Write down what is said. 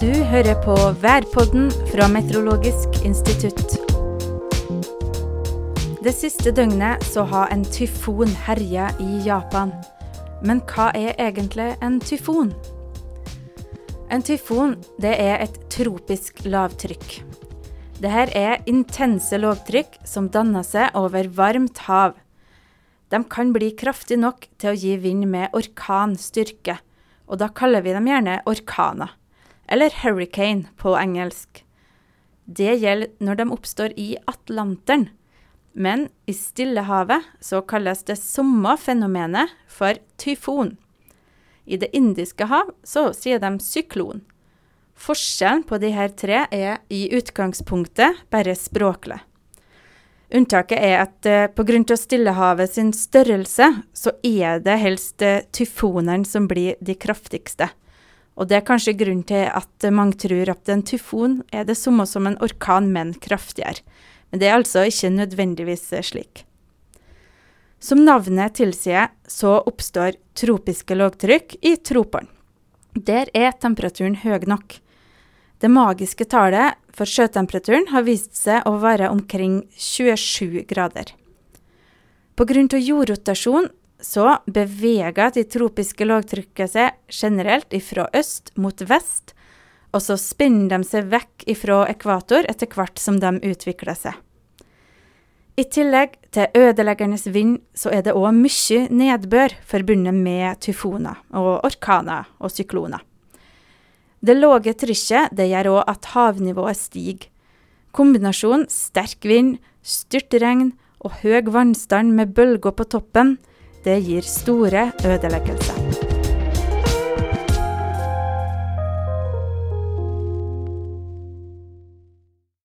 Du hører på værpodden fra Meteorologisk institutt. Det siste døgnet så har en tyfon herja i Japan. Men hva er egentlig en tyfon? En tyfon det er et tropisk lavtrykk. Dette er intense lågtrykk som danner seg over varmt hav. De kan bli kraftig nok til å gi vind med orkanstyrke, og da kaller vi dem gjerne orkaner eller hurricane på engelsk. Det gjelder når de oppstår i Atlanteren. Men i Stillehavet så kalles det samme fenomenet for tyfon. I Det indiske hav så sier de syklon. Forskjellen på de her tre er i utgangspunktet bare språklig. Unntaket er at uh, pga. Stillehavet sin størrelse, så er det helst uh, tyfonene som blir de kraftigste. Og det er kanskje grunnen til at mange tror at en tyfon er det samme som en orkan, men kraftigere. Men det er altså ikke nødvendigvis slik. Som navnet tilsier, så oppstår tropiske lågtrykk i tropene. Der er temperaturen høy nok. Det magiske tallet for sjøtemperaturen har vist seg å være omkring 27 grader. Pga. jordrotasjon så beveger de tropiske lågtrykket seg generelt fra øst mot vest, og så spinner de seg vekk fra ekvator etter hvert som de utvikler seg. I tillegg til ødeleggende vind, så er det òg mye nedbør forbundet med tyfoner og orkaner og sykloner. Det lave trykket det gjør òg at havnivået stiger. Kombinasjonen sterk vind, styrtregn og høy vannstand med bølger på toppen det gir store ødeleggelser.